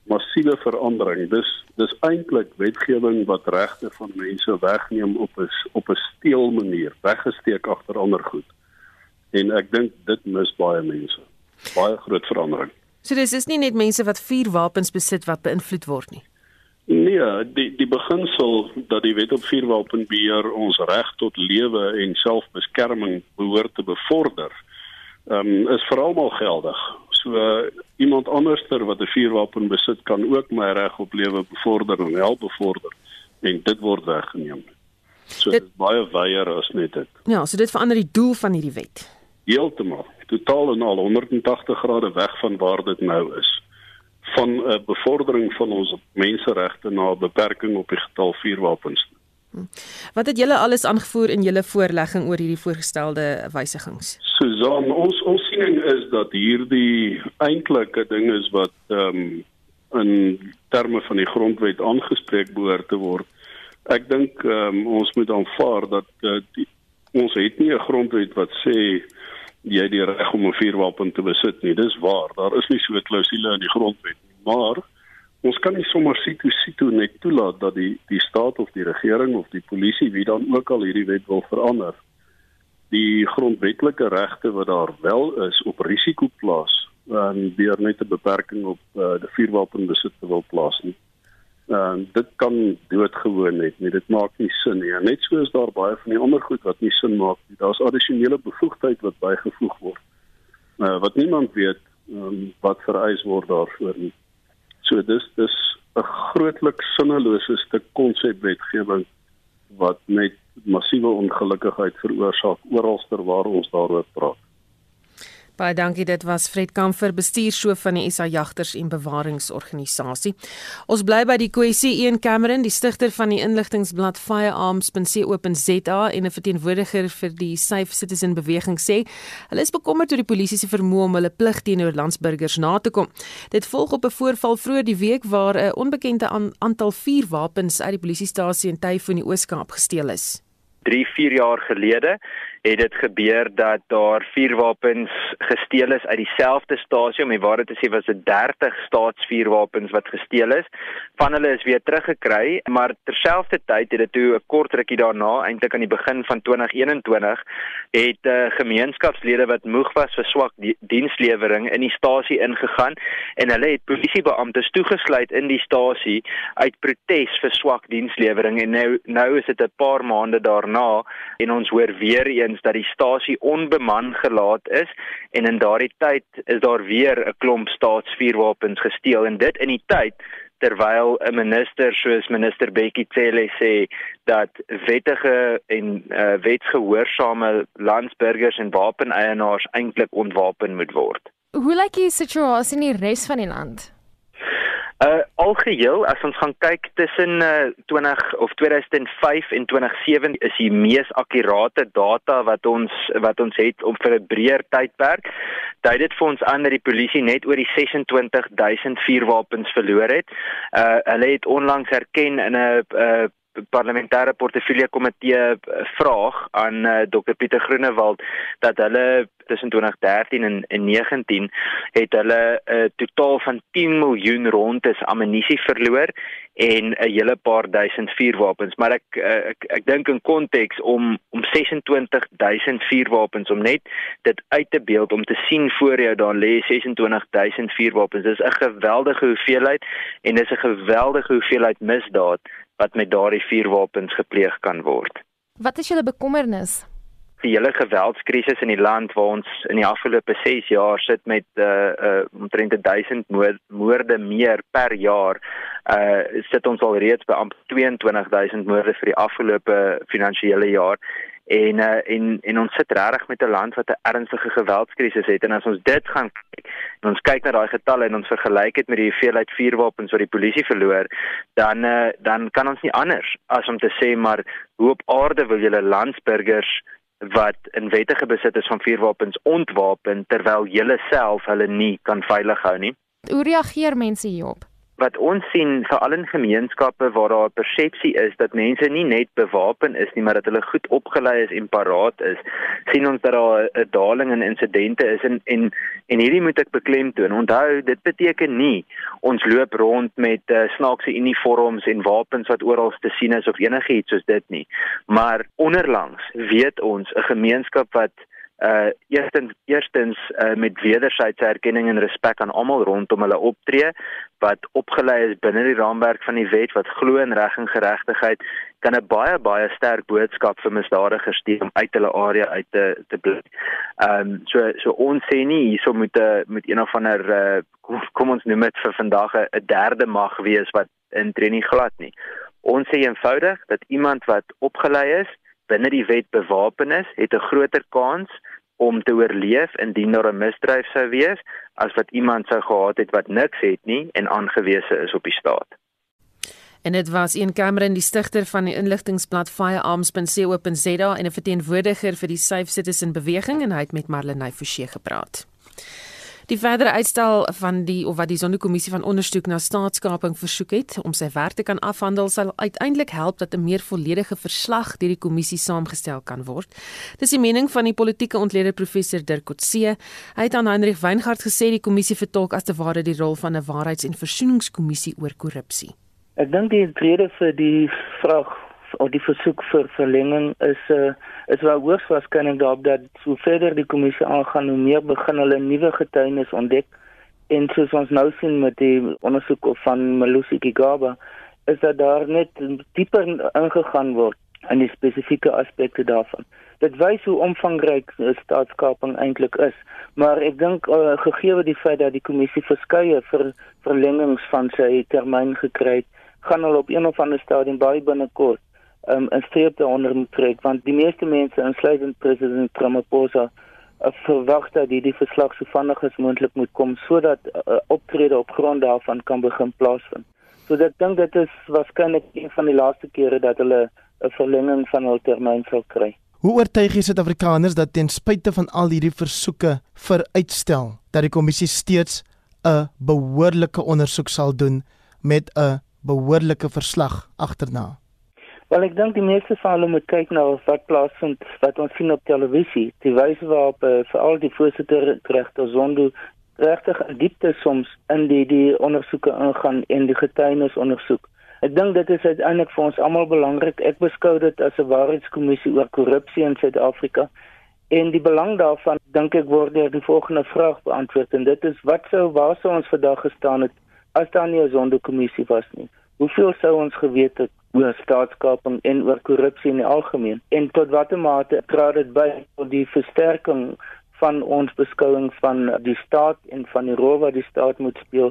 massiewe verandering. Dis dis eintlik wetgewing wat regte van mense wegneem op 'n op 'n steel manier, weggesteek agter ander goed. En ek dink dit mis baie mense. Baie groot verandering. So dis is nie net mense wat vuurwapens besit wat beïnvloed word nie. Nee, die die beginsel dat die wet op vuurwapenbeheer ons reg tot lewe en selfbeskerming behoort te bevorder, ehm um, is vir almal geldig. So uh, iemand anderster wat 'n vuurwapen besit kan ook my reg op lewe bevorder en help bevorder en dit word weggeneem. So dit is baie wyer as net dit. Ja, so dit verander die doel van hierdie wet. Heeltemal. Totaal en al 180 grade weg van waar dit nou is. Van 'n uh, bevordering van ons menseregte na 'n beperking op die getal vuurwapens. Hm. Wat het julle alles aangevoer in julle voorlegging oor hierdie voorgestelde wysigings? Susan, ons ons siening is dat hierdie eintlike ding is wat ehm um, in terme van die grondwet aangespreek behoort te word. Ek dink ehm um, ons moet aanvaar dat uh, die, ons het nie 'n grondwet wat sê jy die reg om 'n vuurwapen te besit nie. Dis waar. Daar is nie so 'n klousule in die grondwet nie. Maar ons kan nie sommer situ situ net toelaat dat die die staat of die regering of die polisie wie dan ook al hierdie wet wil verander die grondwetlike regte wat daar wel is op risiko plaas en deur net 'n beperking op uh, die vuurwapenbesit te wil plaas nie. En dit kan doodgewoon net nie. Dit maak nie sin nie. En net so is daar baie van die ander goed wat nie sin maak nie. Daar's addisionele bevoegdheid wat bygevoeg word. Uh, wat niemand weet um, wat vereis word daarvoor nie. So dis dis 'n grootliks sinnelose stuk konsepwetgewing wat net massiewe ongelukkigheid veroorsaak oralster waar ons daaroor praat. Baie dankie. Dit was Fred Kamfer, bestuurshoof van die SA Jagters en Bewaringsorganisasie. Ons bly by die kwessie Ian Cameron, die stigter van die inligtingblad Firearms.co.za en 'n verteenwoordiger vir die Safe Citizen beweging sê, hulle is bekommerd oor die polisie se vermoë om hulle plig teenoor landsburgers na te kom. Dit volg op 'n voorval vroeër die week waar 'n onbekende aantal vuurwapens uit die polisiestasie in Typhoon in die Oos-Kaap gesteel is. 3, 4 jaar gelede het dit gebeur dat daar vuurwapens gesteel is uit dieselfde stasie om die waarheid te sê was dit 30 staatsvuurwapens wat gesteel is. Van hulle is weer teruggekry maar terselfdertyd het dit toe 'n kort rukkie daarna eintlik aan die begin van 2021 het uh, gemeenskapslede wat moeg was vir swak die, dienslewering in die stasie ingegaan. En hulle het polisiebeamptes toegesluit in die stasie uit protes vir swak dienslewering. En nou nou is dit 'n paar maande daarna en ons hoor weer een eens dat die stasie onbeman gelaat is en in daardie tyd is daar weer 'n klomp staatsvuurwapens gesteel en dit in die tyd terwyl 'n minister soos minister Bekkie Cele sê dat wettige en uh, wetsgehoorsame landsburgers en wapeneienaars eintlik ontwapen moet word. Hoe lyk die situasie in die res van die land? Uh algeheel as ons gaan kyk tussen uh 20 of 2005 en 2007 is die mees akkurate data wat ons wat ons het om vir 'n breër tydperk. Dui dit vir ons aan dat die polisie net oor die 26000 vuurwapens verloor het. Uh hulle het onlangs erken in 'n uh parlementêre portefeulje komitee eh, vraag aan uh, eh, Dr Pieter Groenewald dat hulle tussen 2013 en, en 19 het hulle 'n uh, totaal van 10 miljoen rondes ammunisie verloor en 'n hele paar duisend vuurwapens. Maar ek uh, ek, ek dink in konteks om om 26000 vuurwapens om net dit uit te beeld om te sien voor jou daar lê 26000 vuurwapens. Dis 'n geweldige hoeveelheid en dis 'n geweldige hoeveelheid misdaad wat met daardie vuurwapens gepleeg kan word. Wat is julle bekommernis? Die hele geweldskrisis in die land waar ons in die afgelope 6 jaar sit met uh uh omtrent 1000 moorde meer per jaar, uh sit ons al reeds by amper 22000 moorde vir die afgelope finansiële jaar en uh, en en ons sit regtig met 'n land wat 'n ernstige geweldskrisis het. En as ons dit gaan kyk en ons kyk na daai getalle en ons vergelyk dit met die hoeveelheid vuurwapens wat die polisie verloor dan uh, dan kan ons nie anders as om te sê maar hoe op aarde wil julle landsburgers wat in wettige besit is van vuurwapens ontwapen terwyl julle self hulle nie kan veilig hou nie? Hoe reageer mense hierop wat ons sien veral in gemeenskappe waar daar 'n persepsie is dat mense nie net bewapen is nie, maar dat hulle goed opgelei is en paraat is, sien ons dat daar 'n daling in insidente is en en en hierdie moet ek beklemtoon. Onthou, dit beteken nie ons loop rond met uh, snaakse uniforms en wapens wat oral te sien is of enigiets soos dit nie. Maar onderlangs weet ons 'n gemeenskap wat uh eerstens eerstens uh, met wederwysige erkenning en respek aan almal rondom hulle optree wat opgelei is binne die raamwerk van die wet wat glo in reg en geregtigheid kan 'n baie baie sterk boodskap vir misdadigers stuur om uit hulle area uit te te bly. Ehm um, so so ons sê nie hierso moet 'n uh, met een of ander uh, kom, kom ons noem dit vir vandag 'n derde mag wees wat intree nie glad nie. Ons sê eenvoudig dat iemand wat opgelei is binne die wet bewapen is, het 'n groter kans om te oorleef indien daar 'n misdryf sou wees as wat iemand sou gehad het wat niks het nie en aangewese is op die staat. En dit was een kamer in die stigter van die inligtingblad firearms.co.za en 'n verteenwoordiger vir die Safe Citizen beweging en hy het met Marlenae Forsie gepraat. Die verdere uitstel van die of wat die Sonderkommissie van ondersoek na staatskaping versoek het om sy werk te kan afhandel sal uiteindelik help dat 'n meer volledige verslag deur die kommissie saamgestel kan word. Dis die mening van die politieke ontleder professor Dirk Coetzee. Hy het aan Hendrik Weingart gesê die kommissie vertolk as te ware die rol van 'n waarheids- en versoeningskommissie oor korrupsie. Ek dink die rede vir die vraag of die versoek vir verlenging is 'n uh, is wel hoogs waarskynlik daarop dat hoe verder die kommissie aangaan hoe meer begin hulle nuwe getuienis ontdek en soos ons nou sien met die ondersoek van Malusi Gigaba is dat daar net dieper ingegaan word in die spesifieke aspekte daarvan. Dit wys hoe omvangryk staatskaping eintlik is, maar ek dink uh, gegee die feit dat die kommissie verskeie vir verlengings van sy termyn gekry het, gaan hulle op een of ander stadium baie binnekort um, 'n streep daaronder moet trek want die meeste mense insluitend president Ramaphosa uh, verwag dat hierdie verslag so vinnig as moontlik moet kom sodat uh, optrede op grond daarvan kan begin plaasvind. So dit dink dit is waarskynlik een van die laaste kere dat hulle 'n verlenging van hul termyn sal kry. Hoe oortuig jy Suid-Afrikaners dat ten spyte van al hierdie versoeke vir uitstel dat die kommissie steeds 'n behoorlike ondersoek sal doen met 'n behoorlike verslag agterna? Wel ek dink die meeste van hulle moet kyk na wat plaasvind wat ons sien op televisie. Die wyse waarop uh, veral die voorsitter regter Zondo regtig in diepte soms in die die ondersoeke ingaan en die getuienis ondersoek. Ek dink dit is uiteindelik vir ons almal belangrik. Ek beskou dit as 'n waarheidskommissie oor korrupsie in Suid-Afrika. En die belang daarvan dink ek word deur die volgende vraag beantwoord en dit is wat sou waar sou ons vandag gestaan het as daar nie 'n Zondo-kommissie was nie? Hoeveel sou ons geweet het oor staatskaping en oor korrupsie in die algemeen? En tot watter mate dra dit by tot die versterking van ons beskouing van die staat en van die rol wat die staat moet speel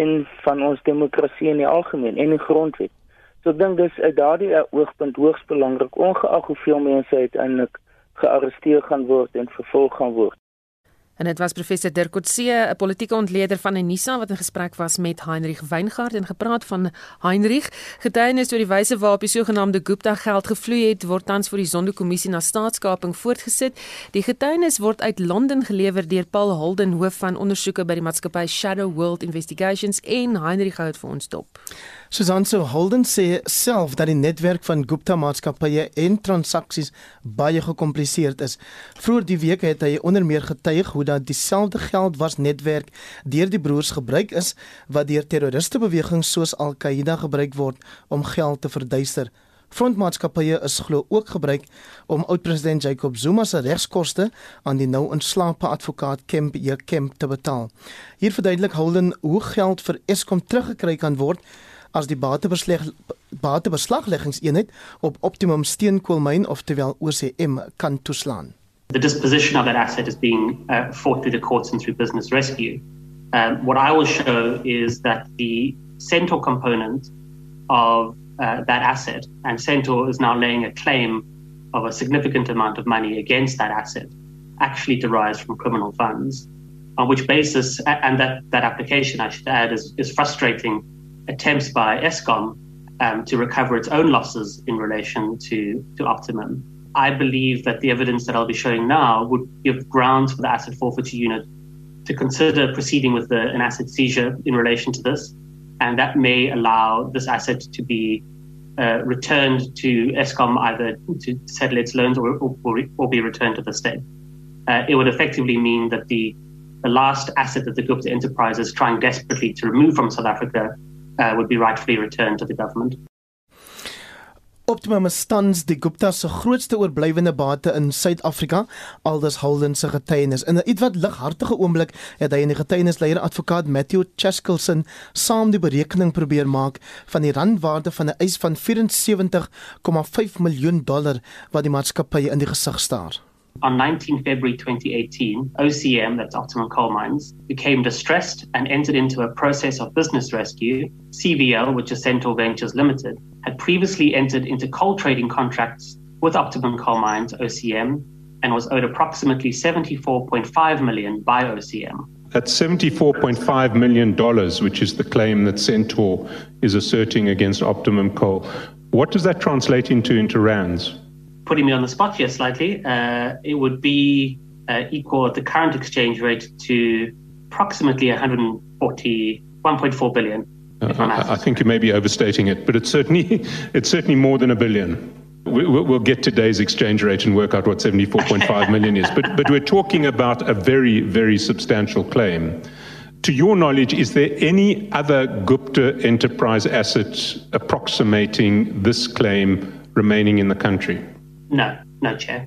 in van ons demokrasie in die algemeen en die grondwet? So ek dink dis uit daardie oogpunt hoogs belangrik ongeag hoeveel mense uiteindelik gearresteer gaan word en vervolg gaan word. En dit was professor Dirk Coetzee, 'n politieke ontleder van Unisa wat in gesprek was met Heinrich Weingart en gepraat van Heinrich. Getuienis oor die wyse waarop die sogenaamde Gupta geld gevloei het, word tans voor die Sonderkommissie na staatskaping voortgesit. Die getuienis word uit Londen gelewer deur Paul Holden, hoof van ondersoeke by die maatskappy Shadow World Investigations en Heinrich hou dit vir ons dop. Susan so Holden sê self dat die netwerk van Gupta maatskappye en transaksies baie gekompliseerd is. Vroeger die week het hy onder meer getuig hoe dat dieselfde geld was netwerk deur die broers gebruik is wat deur terroriste bewegings soos Al-Qaeda gebruik word om geld te verduister. Frontmaatskappye is glo ook gebruik om oud-president Jacob Zuma se regskoste aan die nou ontslape advokaat Kemp J Kemp te betaal. Hier verduidelik Holden hoe geld vir Eskom teruggekry kan word as die batebeslag batebeslagleggingseenheid op Optimum Steenkoolmyn oftewel OCM kan toeslaan. The disposition of that asset is being uh, fought through the courts and through business rescue. Um, what I will show is that the Centaur component of uh, that asset, and Centaur is now laying a claim of a significant amount of money against that asset, actually derives from criminal funds. On which basis, and that, that application, I should add, is, is frustrating attempts by ESCOM um, to recover its own losses in relation to, to Optimum. I believe that the evidence that I'll be showing now would give grounds for the asset forfeiture unit to consider proceeding with the, an asset seizure in relation to this. and that may allow this asset to be uh, returned to ESCOM either to settle its loans or, or, or be returned to the state. Uh, it would effectively mean that the, the last asset that the Gupta enterprise is trying desperately to remove from South Africa uh, would be rightfully returned to the government. Optimum stands die Gupta se grootste oorblywende bate in Suid-Afrika, aldus Holden se getuienis. In 'n ietwat lighartige oomblik het hy en die getuienisleier advokaat Matthew Cheskelson saam die berekening probeer maak van die randwaarde van 'n eis van 74,5 miljoen dollar wat die maatskappy in die gesig staar. On 19 February 2018, OCM, that's Optimum Coal Mines, became distressed and entered into a process of business rescue. CVL, which is Central Ventures Limited, had previously entered into coal trading contracts with Optimum Coal Mines, OCM, and was owed approximately 74.5 million by OCM. That's $74.5 million, which is the claim that Centaur is asserting against Optimum Coal. What does that translate into into rands? Putting me on the spot here slightly, uh, it would be uh, equal at the current exchange rate to approximately 140, 1.4 billion. Uh, I, I, think you may be overstating it, but it's certainly it's certainly more than a billion. We, we'll get today's exchange rate and work out what 74.5 million is. But but we're talking about a very very substantial claim. To your knowledge, is there any other Gupta enterprise asset approximating this claim remaining in the country? No, no chair.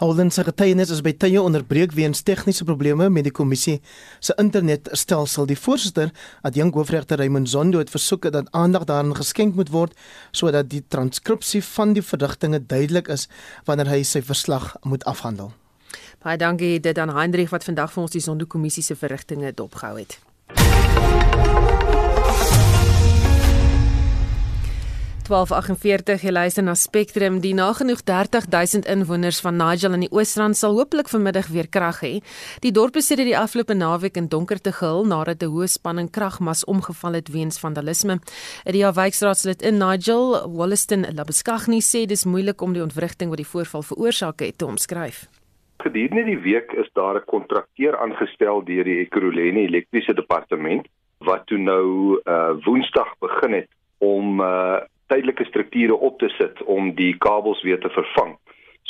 Holden se getuienis is by tye onderbreek weens tegniese probleme met die kommissie se internetstelsel. Die voorsitter, adjunk hoofregter Raymond Zondo het versoek dat aandag daaraan geskenk moet word sodat die transkripsie van die verrigtinge duidelik is wanneer hy sy verslag moet afhandel. Baie dankie dit aan Hendrik wat vandag vir ons die Zondo kommissie se verrigtinge dopgehou het. 1248 jy luister na Spectrum die nagenoeg 30000 inwoners van Nigel in die Oosrand sal hopelik vanmiddag weer krag hê. Die dorp het sedert die afgelope naweek in donkerte gehul nadat 'n hoë spanning kragmas omgeval het weens vandalisme. Die wijkraadslid in Nigel, Wollaston Labeskagni sê dis moeilik om die ontwrigting wat die voorval veroorsaak het te omskryf. Gedurende die week is daar 'n kontrakteur aangestel deur die Ekurhuleni Elektriese Departement wat toe nou uh Woensdag begin het om uh tydelike strukture op te sit om die kabels weer te vervang.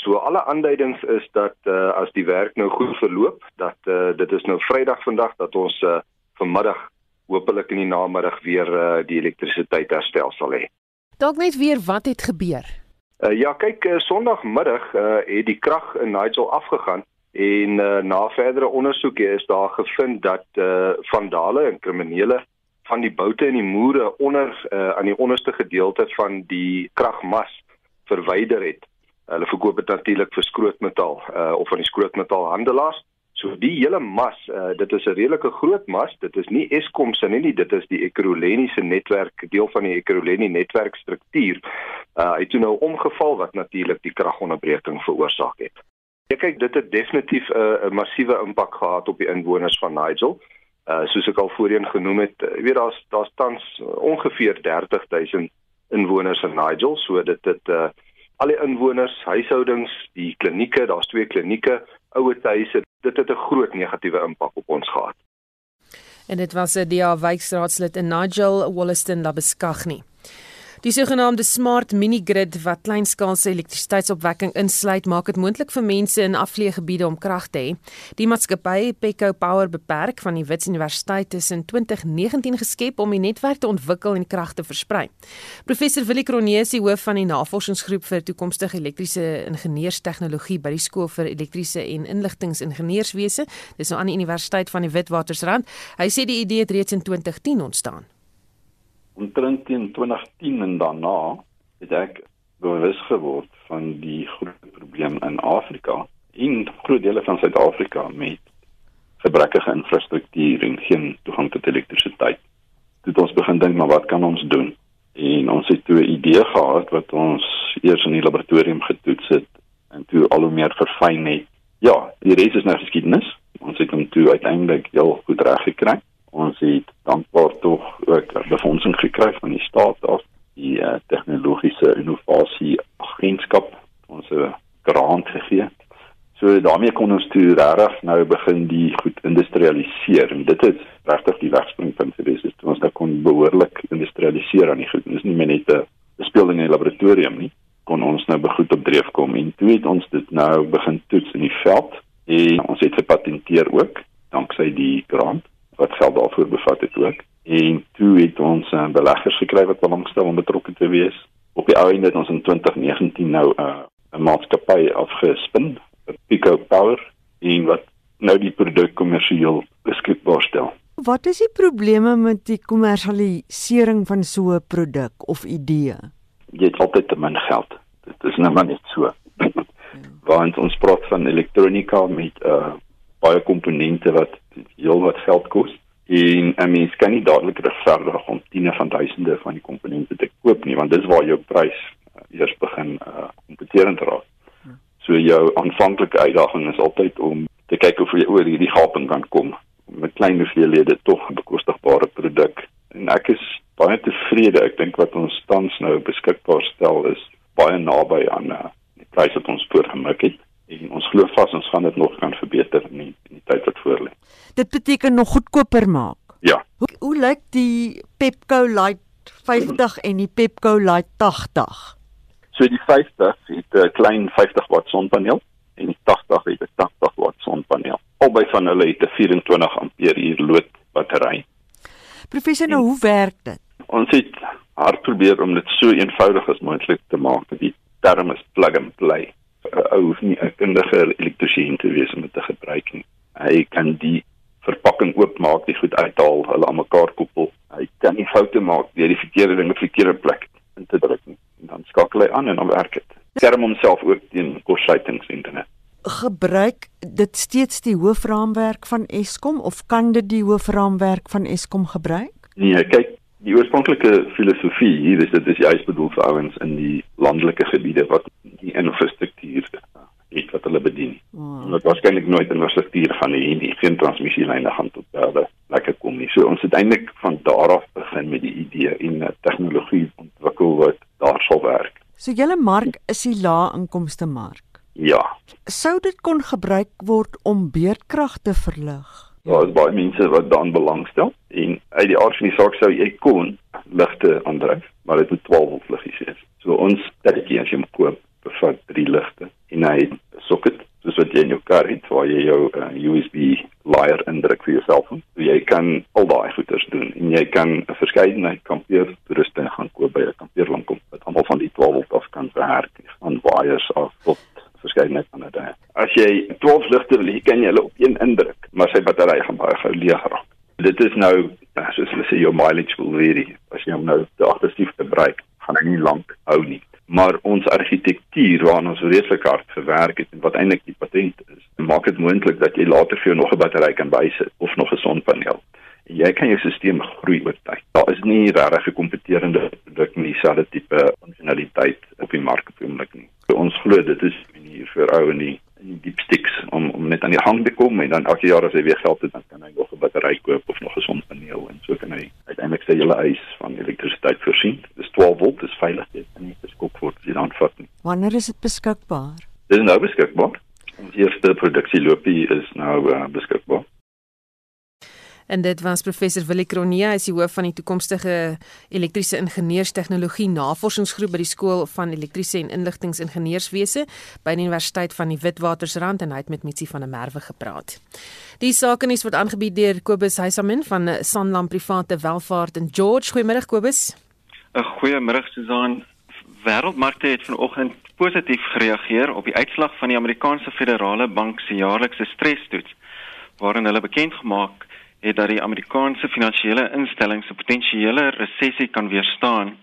So alle aanduidings is dat uh, as die werk nou goed verloop, dat uh, dit is nou Vrydag vandag dat ons uh, vanmiddag hopelik in die namiddag weer uh, die elektrisiteit herstel sal hê. Dalk net weer wat het gebeur? Uh, ja, kyk, uh, Sondagmiddag uh, het die krag in Nigel afgegaan en uh, na verdere ondersoeke is daar gevind dat uh, vandale en kriminele van die boute en die moere onder uh, aan die onderste gedeelte van die kragmas verwyder het. Hulle verkoop dit natuurlik vir skrootmetaal uh, of aan die skrootmetaalhandelaars. So die hele mas, uh, dit is 'n redelike groot mas. Dit is nie Eskom se nie, dit is die Ekurhuleniese netwerk, deel van die Ekurhuleni netwerkstruktuur. Uh, hy het nou omgeval wat natuurlik die kragonderbreking veroorsaak het. Ja kyk, dit het definitief 'n uh, massiewe impak gehad op die inwoners van Nigel. Uh soos ek al voorheen genoem het, uh, jy weet daar's daar's tans uh, ongeveer 30000 inwoners in Nigel, so dit dit uh al die inwoners, huishoudings, die klinieke, daar's twee klinieke, ouer huise, dit het 'n groot negatiewe impak op ons gehad. En dit was 'n DA wijkraadslid in Nigel Wollaston Labeskagni. Die sogenaamde smart mini grid wat kleinskaalse elektrisiteitsopwekking insluit, maak dit moontlik vir mense in afgeleë gebiede om krag te hê. Die maatskappy Pecco Power beperk van die Wits Universiteit is in 2019 geskep om die netwerk te ontwikkel en krag te versprei. Professor Willie Kronesi, hoof van die navorsingsgroep vir toekomstige elektriese ingenieurstegnologie by die skool vir elektriese en inligtingingenieurswese, dis nou aan die Universiteit van die Witwatersrand. Hy sê die idee het reeds in 2010 ontstaan omtrent teen 2010 en daarna het ek bewus geword van die groot probleem in Afrika en groot dele van Suid-Afrika met gebrekkige infrastruktuur en geen toegang tot elektrisiteit. Dit ons begin dink maar wat kan ons doen? En ons het toe 'n idee gehad wat ons eers in die laboratorium getoets het en toe al hoe meer verfyn het. Ja, die res is nou geskiedenis. Ons het hom toe uiteindelik heel goed reg gekry ons het dankbaar tog ook befondsing gekry van die staat af die uh, tegnologiese innovasie agentskap ons 'n grant gegee. So daarmee kon ons toe regtig nou begin die goed industrialiseer en dit is regtig die wegspringpunt gewees. Dit ons kon behoorlik industrialiseer aan die goed. Dit is nie net 'n speelding in die laboratorium nie. Kon ons nou begoed op dreef kom en toe het ons dit nou begin toets in die veld en ons het gepatenteer ook danksy die grant wat geld daarvoor bevat het ook. En toe het ons uh, beleggers gekry wat belangstel om betrokke te wees. Op die einde het ons in 2019 nou 'n uh, 'n maatskappy afgespin, Pico Power, en wat nou die produk kommersieel beskikbaar stel. Wat is die probleme met die kommersialisering van so 'n produk of idee? Jy het altyd te min geld. Dit is nou maar net so. Want ons praat van elektronika met uh baie komponente wat heel wat geld kos en 'n mens kan nie dadelik regverdig om tiene van duisende van die komponente te koop nie want dis waar jou prys uh, eers begin uh kompeterend raak. So jou aanvanklike uitdaging is altyd om te kyk of jy oor hierdie gaping kan kom met klein hoeveelhede tog 'n bekostigbare produk. En ek is baie tevrede. Ek dink wat ons tans nou beskikbaar stel is baie naby aan uh, die prys wat ons voorgemik het. En ons glo vas ons gaan dit nog kan verbeter in die, in die tyd wat voorlê. Dit beteken nog goedkoper maak. Ja. Hoe, hoe lyk die Pepco Light 50 en die Pepco Light 80? So die 50 het 'n klein 50 watt sonpaneel en die 80 het 'n 80 watt sonpaneel. Albei van hulle het 'n 24 ampere lood battery. Professor, nou hoe werk dit? Ons het hard probeer om dit so eenvoudig as moontlik te maak. Die term is plug and play. Ou hoef nie 'n kundige elektriesien te wees om dit te gebruik nie. Hy kan die verpakking oopmaak, die goed uithaal, hulle aan mekaar koppel. Hy kan nie foute maak deur die verkeerde ding op die verkeerde plek in te druk nie. En dan skakel hy aan en dan werk dit. Skerm homself ook teen kortsluitings internet gebruik dit steeds die hoofraamwerk van Eskom of kan dit die hoofraamwerk van Eskom gebruik? Nee, kyk, die oorspronklike filosofie hier is dit is juist bedoel vir ouens in die landelike gebiede wat nie infrastruktuur het wat hulle bedien. Oh. Dit waarskynlik nooit 'n infrastruktuur van die die geen transmissielyne gaan tot daar lekker kom nie. So ons het eintlik van daar af begin met die idee en 'n tegnologie ontwikkel wat daar sal werk. So julle mark is die lae inkomste mark. Ja. Sou dit kon gebruik word om beerdkrag te verlig? Daar is baie mense wat daaraan belangstel en uit die aard van die saak sou jy kon ligte aandryf, maar dit moet 12 volt liggies wees. So ons sterkie as jy moet koop, bevat drie ligte en hy het 'n socket wat jy in jou kar het waar jy jou uh, USB laaier indruk vir jou selfoon. So jy kan al daai goeders doen en jy kan 'n verskeidenheid kampeertoeriste gaan koop by 'n kampeerwinkel wat almal van die 12 volt af kan werk aan wires af tot verskeidenheid van dit. As jy 12 ligte wil hê, kan jy hulle op een indruk, maar sy battery gaan baie gou leeg raak. Dit is nou soos hulle sê jou mileage will vary. As jy hom nou te agterstief gebruik, gaan hy nie lank hou nie. Maar ons argitektuur waarna ons redelik hard gewerk het en wat eintlik die patent is, maak dit moontlik dat jy later vir jou nog 'n battery kan bysit of nog 'n sonpaneel. En jy kan jou stelsel groei oor tyd. Daar is nie regtig 'n kompeterende produk nie, dieselfde tipe funksionaliteit op die mark op die oomblik nie. So ons glo dit is manier vir ou in die in die diep sticks om om net aan die hang te kom en dan elke jaar as hy weer geld het dan kan battery koop of nog 'n sonpaneel en so kan hy uiteindelik sy hele huis van elektrisiteit voorsien. Dis 12 volt, dis veilig, dit kan nie beskik word as jy dan vat nie. Wanneer is dit beskikbaar? Dit is nou beskikbaar. Ons eerste produksieloopie is nou uh, beskikbaar. En dit was professor Willie Kronie, hy is die hoof van die toekomstige elektriese ingenieurstegnologie navorsingsgroep by die skool van elektriese en inligtingingenieurswese by die Universiteit van die Witwatersrand en hy het met Mitsi van der Merwe gepraat. Die sake nuus word aangebied deur Kobus Heisamin van Sanlam Private Welvaart in George. Goeiemôre Kobus. 'n Goeiemôre Susan. Wêreldmarkte het vanoggend positief gereageer op die uitslag van die Amerikaanse Federale Bank se jaarlikse stresstoets waarin hulle bekend gemaak het dat die Amerikaanse finansiële instellings 'n potensiële resessie kan weerstaan.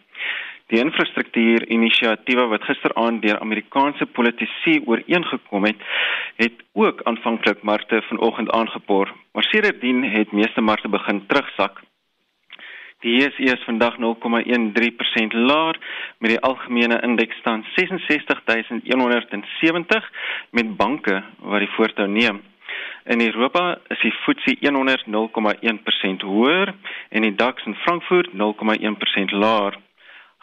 Die infrastruktuurinisiatiewe wat gisteraand deur Amerikaanse politici ooreengekom het, het ook aanvanklik markte vanoggend aangepoor, maar sedertdien het meeste markte begin terugsak. Die JSE is vandag 0,13% laer met die algemene indeks staan 66170 met banke wat die voortou neem. In Europa is die FTSE 100 0,1% hoër en die DAX in Frankfurt 0,1% laer.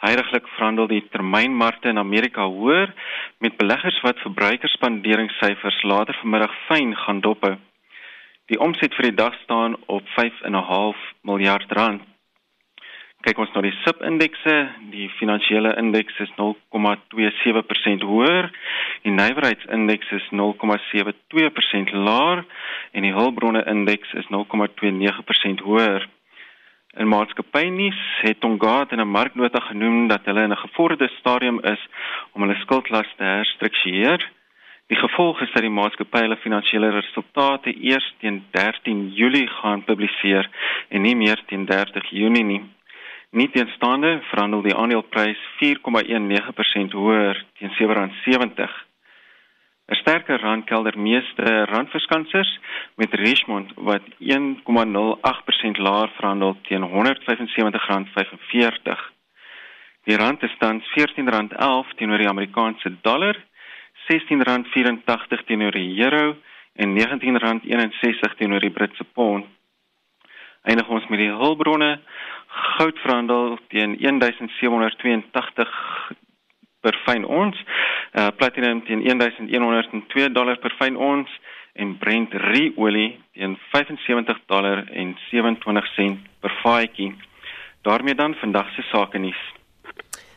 Heidiglik verhandel die termynmarkte in Amerika hoër met beleggers wat verbruikersspanderingssyfers later vanmiddag fyn gaan dop. Die omset vir die dag staan op 5.5 miljard rand. Kyk ons na die SIP-indekse, die finansiële indeks is 0,27% hoër, die nywerheidsindeks is 0,72% laer en die hulpbronne indeks is 0,29% hoër. In maatskappynuus het Tongaat in 'n marknota genoem dat hulle in 'n gevorderde stadium is om hulle skuldlas te herstruktureer. Die gevolg is dat die maatskappy hulle finansiële resultate eers teen 13 Julie gaan publiseer en nie meer teen 30 Junie nie. Nie teenstaande verhandel die aandeleprys 4,19% hoër teen R7.70. 'n Sterker rand kelder meeste randverskansers met Richmond wat 1,08% laer verhandel teen R175.45. Die rand is tans R14.11 teenoor die Amerikaanse dollar, R16.84 teenoor die euro en R19.61 teenoor die Britse pond. Eindig ons met die hulpbronne goud verhandel teen 1782 per fyn ons, uh, platinum teen 1102 dollar per fyn ons en Brent ruolie teen 75 dollar en 27 sent per vatjie. daarmee dan vandag se sake nuus.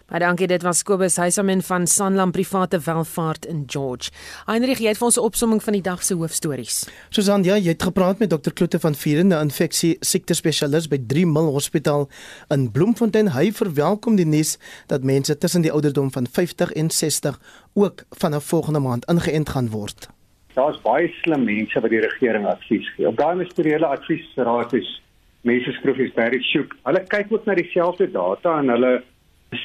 Baie dankie, dit was Kobus Huisamen van Sanlam Private Welvaart in George. Heinrich, jy het vir ons 'n opsomming van die dag se hoofstories. Susan, ja, jy het gepraat met dokter Kloete van Vieren, 'n infeksie siekte spesialis by 3 Mil Hospitaal in Bloemfontein. Hy verwelkom die nuus dat mense tussen die ouderdom van 50 en 60 ook vanaf volgende maand ingeënt gaan word. Daar's baie slim mense wat die regering advies gee. Op daai ministeriële adviesraad is mense skroefies Barry Shook. Hulle kyk ook na dieselfde data en hulle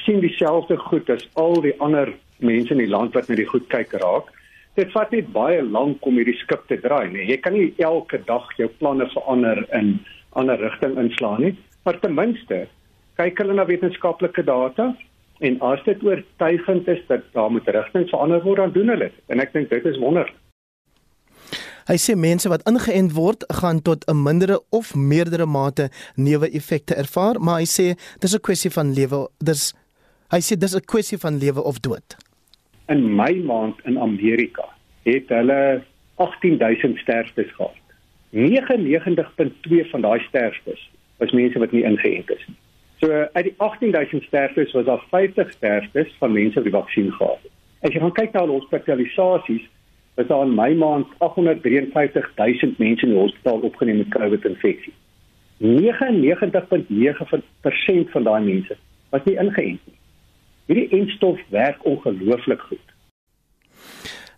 sien dieselfde goed as al die ander mense in die land wat na die goed kyk raak. Dit vat net baie lank om hierdie skip te draai, nee. Jy kan nie elke dag jou planne verander in 'n ander rigting inslaan nie, maar ten minste kyk hulle na wetenskaplike data en as dit oortuigend is dat daar moet rigting verander word, dan doen hulle dit. En ek dink dit is wonderlik. Hy sê mense wat ingeënt word, gaan tot 'n mindere of meerdere mate neeweffekte ervaar, maar hy sê dis 'n kwessie van lewe. Dis hy sê dis 'n kwessie van lewe of dood. In Mei maand in Amerika het hulle 18000 sterftes gehad. 99.2 van daai sterftes was mense wat nie ingeënt is nie. So uit die 18000 sterftes was daar 50 sterftes van mense wat die vaksin gehad het. As jy gaan kyk na hospitalisasies, is daar in Mei maand 853000 mense in die hospitaal opgeneem met COVID-infeksie. 99.9% van daai mense was nie ingeënt nie. Hierdie enstof werk ongelooflik goed.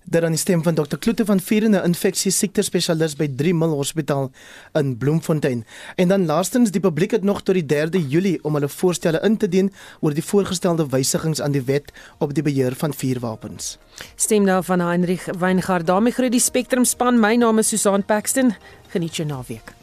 Daar aan die stem van Dr. Kloete van Vierende Infeksie Siekte Spesialis by 3 Mil Hospitaal in Bloemfontein. En dan laastens, die publiek het nog tot die 3de Julie om hulle voorstelle in te dien oor die voorgestelde wysigings aan die wet op die beheer van vuurwapens. Stem nou van Heinrich Weingart. daarmee groet die Spectrum span. My naam is Susan Paxton. Geniet jou naweek.